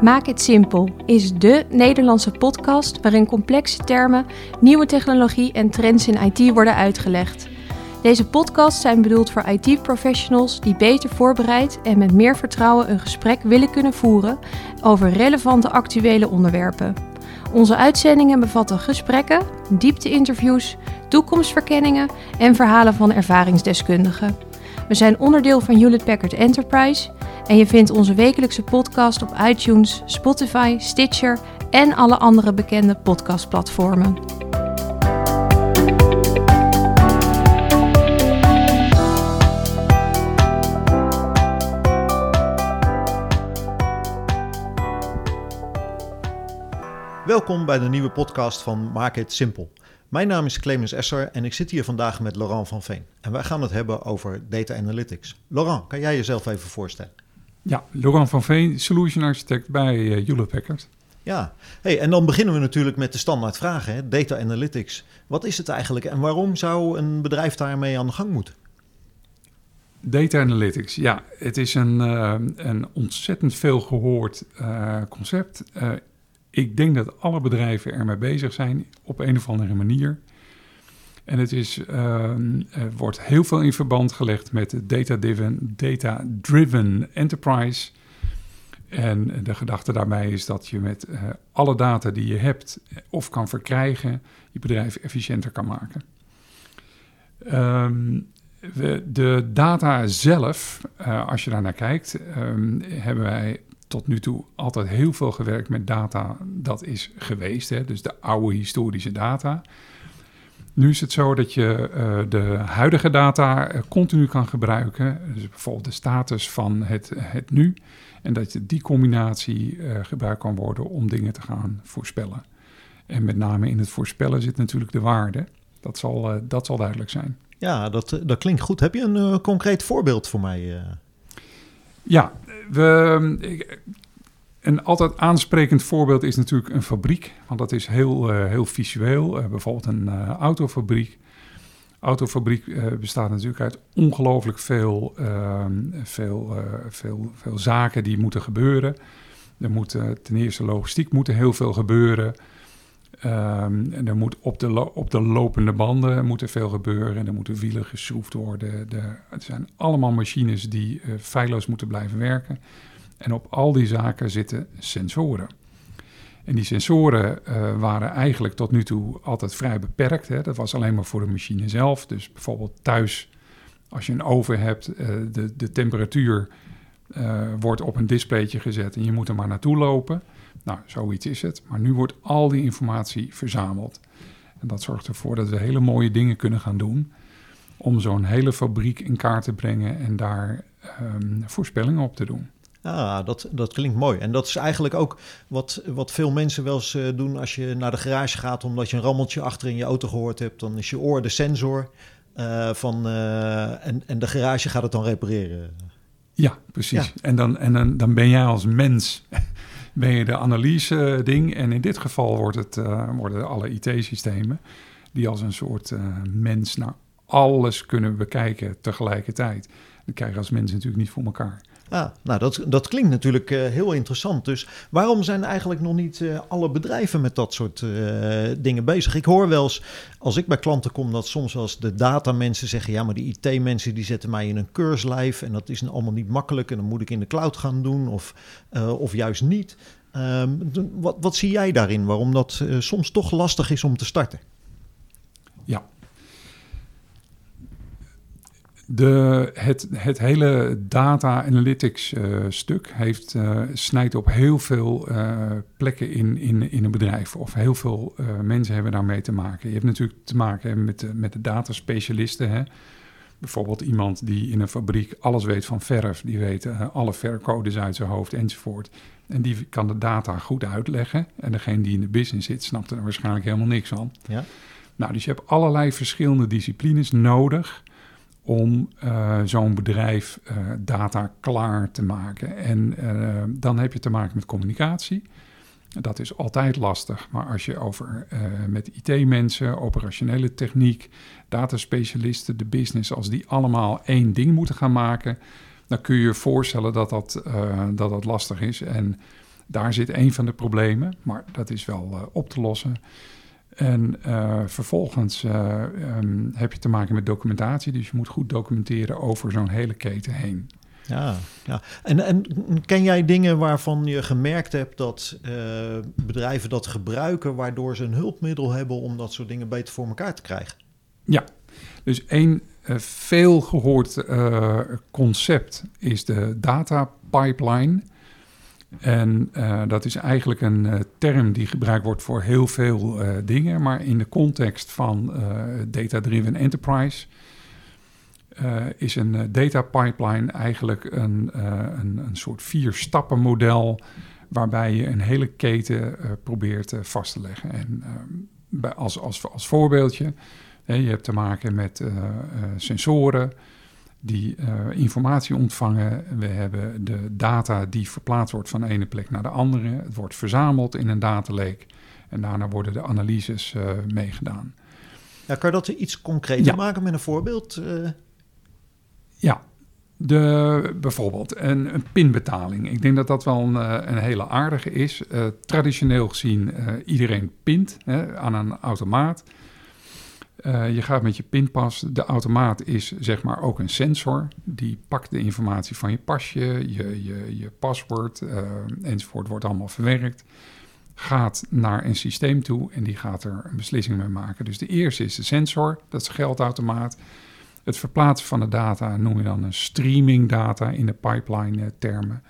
Maak het simpel is de Nederlandse podcast waarin complexe termen, nieuwe technologie en trends in IT worden uitgelegd. Deze podcasts zijn bedoeld voor IT-professionals die beter voorbereid en met meer vertrouwen een gesprek willen kunnen voeren over relevante actuele onderwerpen. Onze uitzendingen bevatten gesprekken, diepte-interviews, toekomstverkenningen en verhalen van ervaringsdeskundigen. We zijn onderdeel van Hewlett Packard Enterprise en je vindt onze wekelijkse podcast op iTunes, Spotify, Stitcher en alle andere bekende podcastplatformen. Welkom bij de nieuwe podcast van Maak het Simpel. Mijn naam is Clemens Esser en ik zit hier vandaag met Laurent van Veen. En wij gaan het hebben over data analytics. Laurent, kan jij jezelf even voorstellen? Ja, Laurent van Veen, Solution Architect bij uh, Hewlett Packard. Ja, hey, en dan beginnen we natuurlijk met de standaard vragen. Hè? Data analytics. Wat is het eigenlijk en waarom zou een bedrijf daarmee aan de gang moeten? Data analytics, ja, het is een, uh, een ontzettend veel gehoord uh, concept. Ik denk dat alle bedrijven ermee bezig zijn op een of andere manier. En het is, er wordt heel veel in verband gelegd met data-driven data -driven enterprise. En de gedachte daarbij is dat je met uh, alle data die je hebt of kan verkrijgen, je bedrijf efficiënter kan maken. We, de data zelf, uh, als je daar naar kijkt, um, hebben wij tot nu toe altijd heel veel gewerkt met data dat is geweest. Hè? Dus de oude historische data. Nu is het zo dat je uh, de huidige data uh, continu kan gebruiken. Dus bijvoorbeeld de status van het, het nu. En dat je die combinatie uh, gebruikt kan worden om dingen te gaan voorspellen. En met name in het voorspellen zit natuurlijk de waarde. Dat zal, dat zal duidelijk zijn. Ja, dat, dat klinkt goed. Heb je een concreet voorbeeld voor mij? Ja, we, een altijd aansprekend voorbeeld is natuurlijk een fabriek, want dat is heel, uh, heel visueel. Uh, bijvoorbeeld een uh, autofabriek. Autofabriek bestaat natuurlijk uit ongelooflijk veel, ehm, veel, veel, veel zaken die moeten gebeuren. Er moet ten eerste logistiek moet er heel veel gebeuren. Um, en er moet op de, op de lopende banden moet er veel gebeuren. En er moeten wielen geschroefd worden. De, het zijn allemaal machines die feilloos moeten blijven werken. En op al die zaken zitten sensoren. En die sensoren uh, waren eigenlijk tot nu toe altijd vrij beperkt. Hè. Dat was alleen maar voor de machine zelf. Dus bijvoorbeeld thuis, als je een oven hebt, uh, de, de temperatuur uh, wordt op een displaytje gezet en je moet er maar naartoe lopen. Nou, zoiets is het. Maar nu wordt al die informatie verzameld. En dat zorgt ervoor dat we hele mooie dingen kunnen gaan doen. Om zo'n hele fabriek in kaart te brengen en daar um, voorspellingen op te doen. Ah, dat, dat klinkt mooi. En dat is eigenlijk ook wat, wat veel mensen wel eens uh, doen als je naar de garage gaat, omdat je een rammeltje achter in je auto gehoord hebt. Dan is je oor de sensor uh, van, uh, en, en de garage gaat het dan repareren. Ja, precies. Ja. En, dan, en dan, dan ben jij als mens ben je de analyse ding. En in dit geval wordt het, worden alle IT-systemen die als een soort mens naar alles kunnen bekijken tegelijkertijd. Dat krijg je als mens natuurlijk niet voor elkaar. Ah, nou, dat, dat klinkt natuurlijk uh, heel interessant. Dus waarom zijn eigenlijk nog niet uh, alle bedrijven met dat soort uh, dingen bezig? Ik hoor wel eens, als ik bij klanten kom, dat soms eens de datamensen zeggen... ja, maar die IT-mensen die zetten mij in een keurslijf... en dat is allemaal niet makkelijk en dan moet ik in de cloud gaan doen of, of juist niet. Um, wat, wat zie jij daarin, waarom dat soms toch lastig is om te starten? Ja, de, het, het hele data analytics uh, stuk heeft, uh, snijdt op heel veel uh, plekken in, in, in een bedrijf. Of heel veel mensen hebben daarmee te maken. Je hebt natuurlijk te maken met de, met de dataspecialisten. Hè? Bijvoorbeeld iemand die in een fabriek alles weet van verf. Die weet alle vercodes uit zijn hoofd enzovoort. En die kan de data goed uitleggen. En degene die in de business zit, snapt er waarschijnlijk helemaal niks van. Ja. Nou, dus je hebt allerlei verschillende disciplines nodig om uh, zo'n bedrijf uh, data klaar te maken. En uh, dan heb je te maken met communicatie. Dat is altijd lastig, maar als je over met IT-mensen, operationele techniek, dataspecialisten, de business, als die allemaal één ding moeten gaan maken, dan kun je je voorstellen dat dat, dat, dat lastig is. En Daar zit een van de problemen, maar dat is wel op te lossen. En vervolgens ehm, heb je te maken met documentatie, dus je moet goed documenteren over zo'n hele keten heen. Ja, ja. En, en ken jij dingen waarvan je gemerkt hebt dat uh, bedrijven dat gebruiken, waardoor ze een hulpmiddel hebben om dat soort dingen beter voor elkaar te krijgen? Ja, dus één veel gehoord concept is de data pipeline. En dat is eigenlijk een term die gebruikt wordt voor heel veel dingen, maar in de context van data-driven enterprise is een data pipeline eigenlijk een, een, een, soort vier stappen model waarbij je een hele keten probeert vast te leggen. En als, als, als voorbeeldje, je hebt te maken met sensoren die informatie ontvangen. We hebben de data die verplaatst wordt van de ene plek naar de andere. Het wordt verzameld in een dataleek en daarna worden de analyses meegedaan. Ja, kan je dat iets concreter maken met een voorbeeld? Ja, de, bijvoorbeeld een, een, pinbetaling. Ik denk dat dat wel een, eh, een hele aardige is. Traditioneel gezien, iedereen pint hè, aan een automaat. Uh, je gaat met je pinpas. De automaat is zeg maar ook een sensor. Die pakt de informatie van je pasje, je, je, je paswoord enzovoort. Wordt allemaal verwerkt. Gaat naar een systeem toe en die gaat er een beslissing mee maken. Dus de eerste is de sensor, dat is geldautomaat. Het verplaatsen van de data noem je dan een streaming data in de pipeline eh, termen.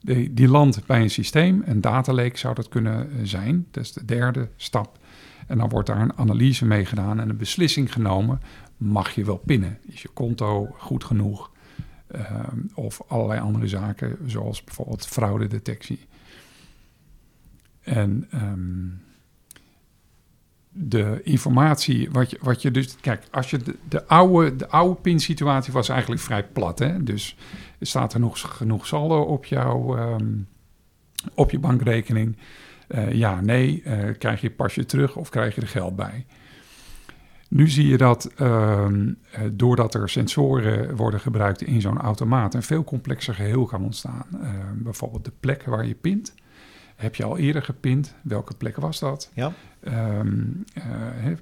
Die, die landt bij een systeem, een data lake zou dat kunnen eh, zijn. Dat is de derde stap. En dan wordt daar een analyse mee gedaan en een beslissing genomen. Mag je wel pinnen? Is je konto goed genoeg? Ehm, of allerlei andere zaken, zoals bijvoorbeeld fraudedetectie. En um, de informatie, wat je, wat je dus... Kijk, als je de, de oude, de oude PIN-situatie was eigenlijk vrij plat. Hè? Dus staat er nog genoeg saldo op, jouw, um, op je bankrekening? Uh, ja, nee. Uh, krijg je pasje terug of krijg je er geld bij? Nu zie je dat uh, doordat er sensoren worden gebruikt in zo'n automaat... een veel complexer geheel kan ontstaan. Ehm, bijvoorbeeld de plek waar je pint... Heb je al eerder gepind? Welke plek was dat? Ja. Um,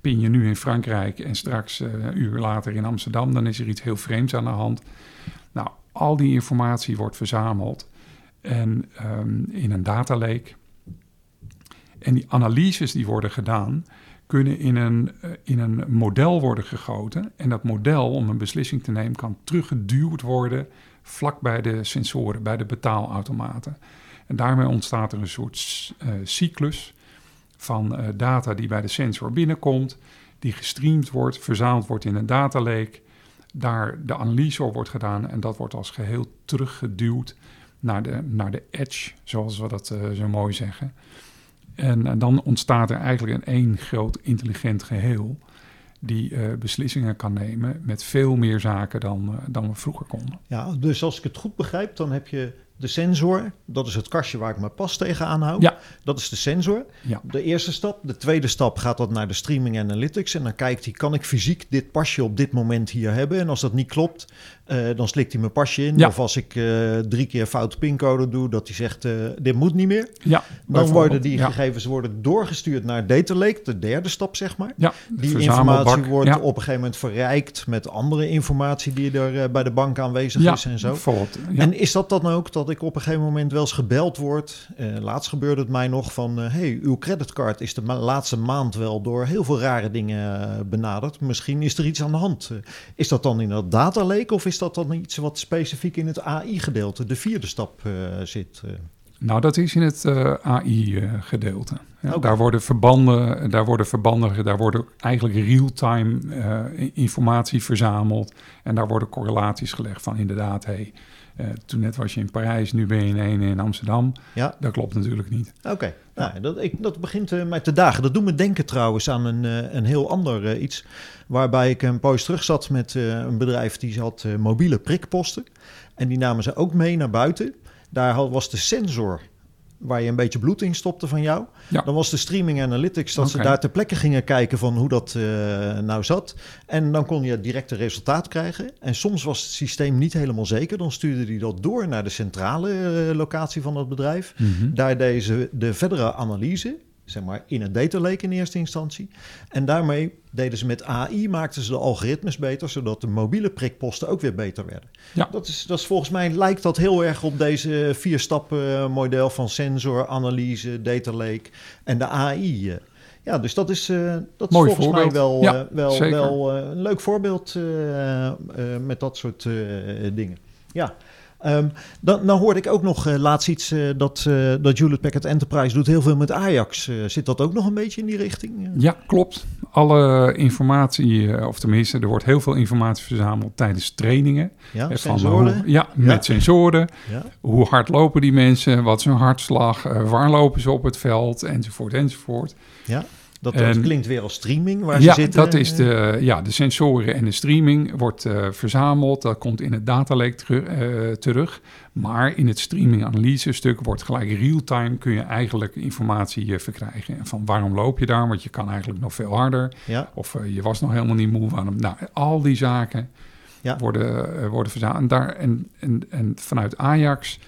pin je nu in Frankrijk en straks een uur later in Amsterdam, dan is er iets heel vreemds aan de hand. Nou, al die informatie wordt verzameld en um, in een data lake. En die analyses die worden gedaan, kunnen in een, uh, in een model worden gegoten. En dat model, om een beslissing te nemen, kan teruggeduwd worden vlak bij de sensoren, bij de betaalautomaten. En daarmee ontstaat er een soort uh, cyclus van uh, data die bij de sensor binnenkomt, die gestreamd wordt, verzameld wordt in een data lake, daar de analyse op wordt gedaan en dat wordt als geheel teruggeduwd naar de, naar de edge, zoals we dat zo mooi zeggen. En, en, dan ontstaat er eigenlijk een één groot intelligent geheel die uh, beslissingen kan nemen met veel meer zaken dan, uh, dan we vroeger konden. Ja, dus als ik het goed begrijp, dan heb je de sensor, dat is het kastje waar ik mijn pas tegenaan hou. Ja. Dat is de sensor. Ja. De eerste stap. De tweede stap gaat dat naar de streaming analytics. En dan kijkt hij, kan ik fysiek dit pasje op dit moment hier hebben? En als dat niet klopt, uh, dan slikt hij mijn pasje in. Ja. Of als ik uh, drie keer foute pincode doe, dat hij zegt, uh, dit moet niet meer. Ja, dan worden die gegevens worden doorgestuurd naar Data Lake, de derde stap zeg maar. Ja, die informatie wordt op een gegeven moment verrijkt met andere informatie die er bij de bank aanwezig is en zo. En is dat dan ook dat ik op een gegeven moment wel eens gebeld word? laatst gebeurde het mij nog van, hey, uw creditcard is de ma laatste maand wel door heel veel rare dingen benaderd. Misschien is er iets aan de hand. is dat dan in dat Data Lake of is dat dan iets wat specifiek in het AI-gedeelte, de vierde stap, uh, zit? Uh? Nou, dat is in het uh, AI-gedeelte. Ja, okay. Daar worden verbanden, daar worden verbanden, daar worden eigenlijk real-time informatie verzameld en daar worden correlaties gelegd van inderdaad, hey, uh, toen net was je in Parijs, nu ben je in in Amsterdam. Ja. Dat klopt natuurlijk niet. Oké, okay. nou, dat, ik, dat begint uh, mij te dagen. Dat doet me denken trouwens aan een, uh, een heel ander iets. Waarbij ik een poos terug zat met een bedrijf die had mobiele prikposten. En die namen ze ook mee naar buiten. Daar was de sensor waar je een beetje bloed in stopte van jou. Ja. Dan was de streaming analytics dat ze daar ter plekke gingen kijken van hoe dat eh, nou zat. En dan kon je direct een resultaat krijgen. En soms was het systeem niet helemaal zeker. Dan stuurde die dat door naar de centrale eh, locatie van het bedrijf. Mhm. Daar deden ze de verdere analyse, zeg maar in een data lake in eerste instantie. En daarmee deden ze met AI, maakten ze de algoritmes beter, zodat de mobiele prikposten ook weer beter werden. Ja. Dat, is, dat is volgens mij lijkt dat heel erg op deze vier stappen model van sensor, analyse, data lake en de AI. eh. Ja, dus dat is, eh, dat is volgens voorbeeld. mij wel, Ja, eh, wel, wel eh, een leuk voorbeeld eh, eh, met dat soort eh, dingen. Ja. Ehm, dan, dan hoorde ik ook nog eh, laatst iets eh, dat, eh dat Hewlett Packard Enterprise doet heel veel met Ajax. Zit dat ook nog een beetje in die richting? Ja, klopt. Alle informatie, of tenminste, er wordt heel veel informatie verzameld tijdens trainingen. ja, van sensoren. hoe- ja, met sensoren. Ja. Hoe hard lopen die mensen? Wat is hun hartslag? waar lopen ze op het veld? Enzovoort, enzovoort. Ja, dat, klinkt weer als streaming waar ja, ze zitten. dat is eh. de, ja, de sensoren en de streaming wordt eh, verzameld. Dat komt in het data lake teru- eh, terug. Maar in het streaming analyse stuk wordt gelijk real-time... kun je eigenlijk informatie verkrijgen. En van waarom loop je daar? Want je kan eigenlijk nog veel harder. Ja, Of je was nog helemaal niet moe. Waarom? Nou, al die zaken Ja. worden, worden verzameld. En, daar, en, en, en vanuit Ajax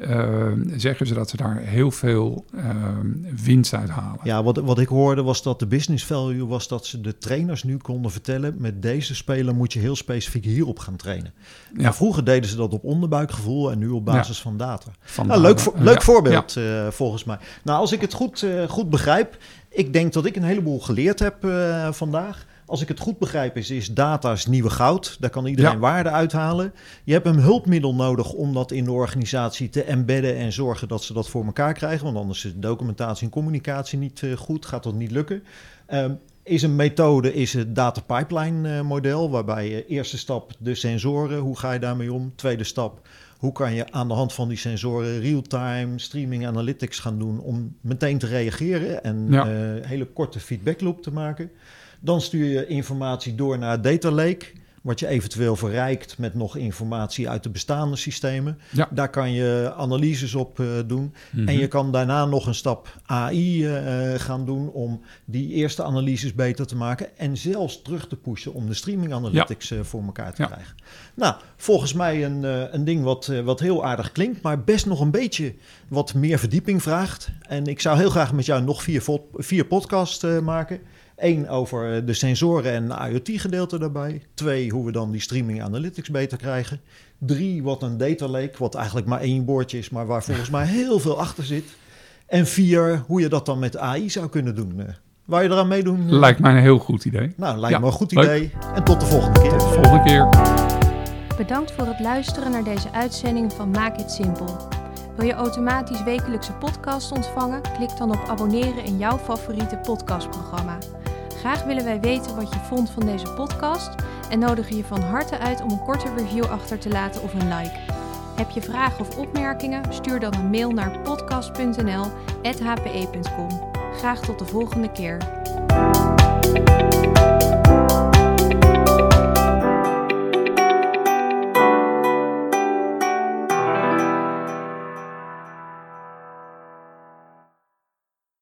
eh, zeggen ze dat ze daar heel veel eh, winst uit halen. ja wat, wat ik hoorde was dat de business value was dat ze de trainers nu konden vertellen... met deze speler moet je heel specifiek hierop gaan trainen. Ja. Ja. vroeger deden ze dat op onderbuikgevoel en nu op basis van data. Van Nou, leuk leuk ja, voorbeeld eh, volgens mij. Nou, als ik het goed, eh, goed begrijp, ik denk dat ik een heleboel geleerd heb eh, vandaag. Als ik het goed begrijp, is, is data is nieuwe goud. Daar kan iedereen Ja. waarde uithalen. Je hebt een hulpmiddel nodig om dat in de organisatie te embedden en zorgen dat ze dat voor elkaar krijgen. Want anders is documentatie en communicatie niet eh, goed, gaat dat niet lukken. Ehm, is een methode, is het data pipeline eh, model, waarbij je eerste stap de sensoren, hoe ga je daarmee om? Tweede stap, hoe kan je aan de hand van die sensoren real-time streaming analytics gaan doen om meteen te reageren en Ja. eh, hele korte feedback loop te maken? Dan stuur je informatie door naar data lake, wat je eventueel verrijkt met nog informatie uit de bestaande systemen. Ja. Daar kan je analyses op eh, doen. Mhm. En je kan daarna nog een stap AI eh, eh, gaan doen om die eerste analyses beter te maken. En zelfs terug te pushen om de streaming analytics voor elkaar te Ja. krijgen. Nou, volgens mij een, een ding wat, wat heel aardig klinkt, maar best nog een beetje wat meer verdieping vraagt. En ik zou heel graag met jou nog vier, vier podcasts maken. Eén over eh, de sensoren en IoT-gedeelte daarbij. Twee, hoe we dan die streaming analytics beter krijgen. Drie, wat een data lake, wat eigenlijk maar één woordje is, maar waar volgens mij heel veel achter zit. En vier, hoe je dat dan met AI zou kunnen doen. Eh, Wou je eraan meedoen? Lijkt mij een heel goed idee. Nou, lijkt Ja, me een goed leuk. idee. En tot de volgende keer. Volgende keer. Bedankt voor het luisteren naar deze uitzending van Maak het Simpel. Wil je automatisch wekelijkse podcast ontvangen? Klik dan op abonneren in jouw favoriete podcastprogramma. Graag willen wij weten wat je vond van deze podcast en nodigen je van harte uit om een korte review achter te laten of een like. Heb je vragen of opmerkingen? Stuur dan een mail naar podcast.nl@hpe.com. Graag tot de volgende keer.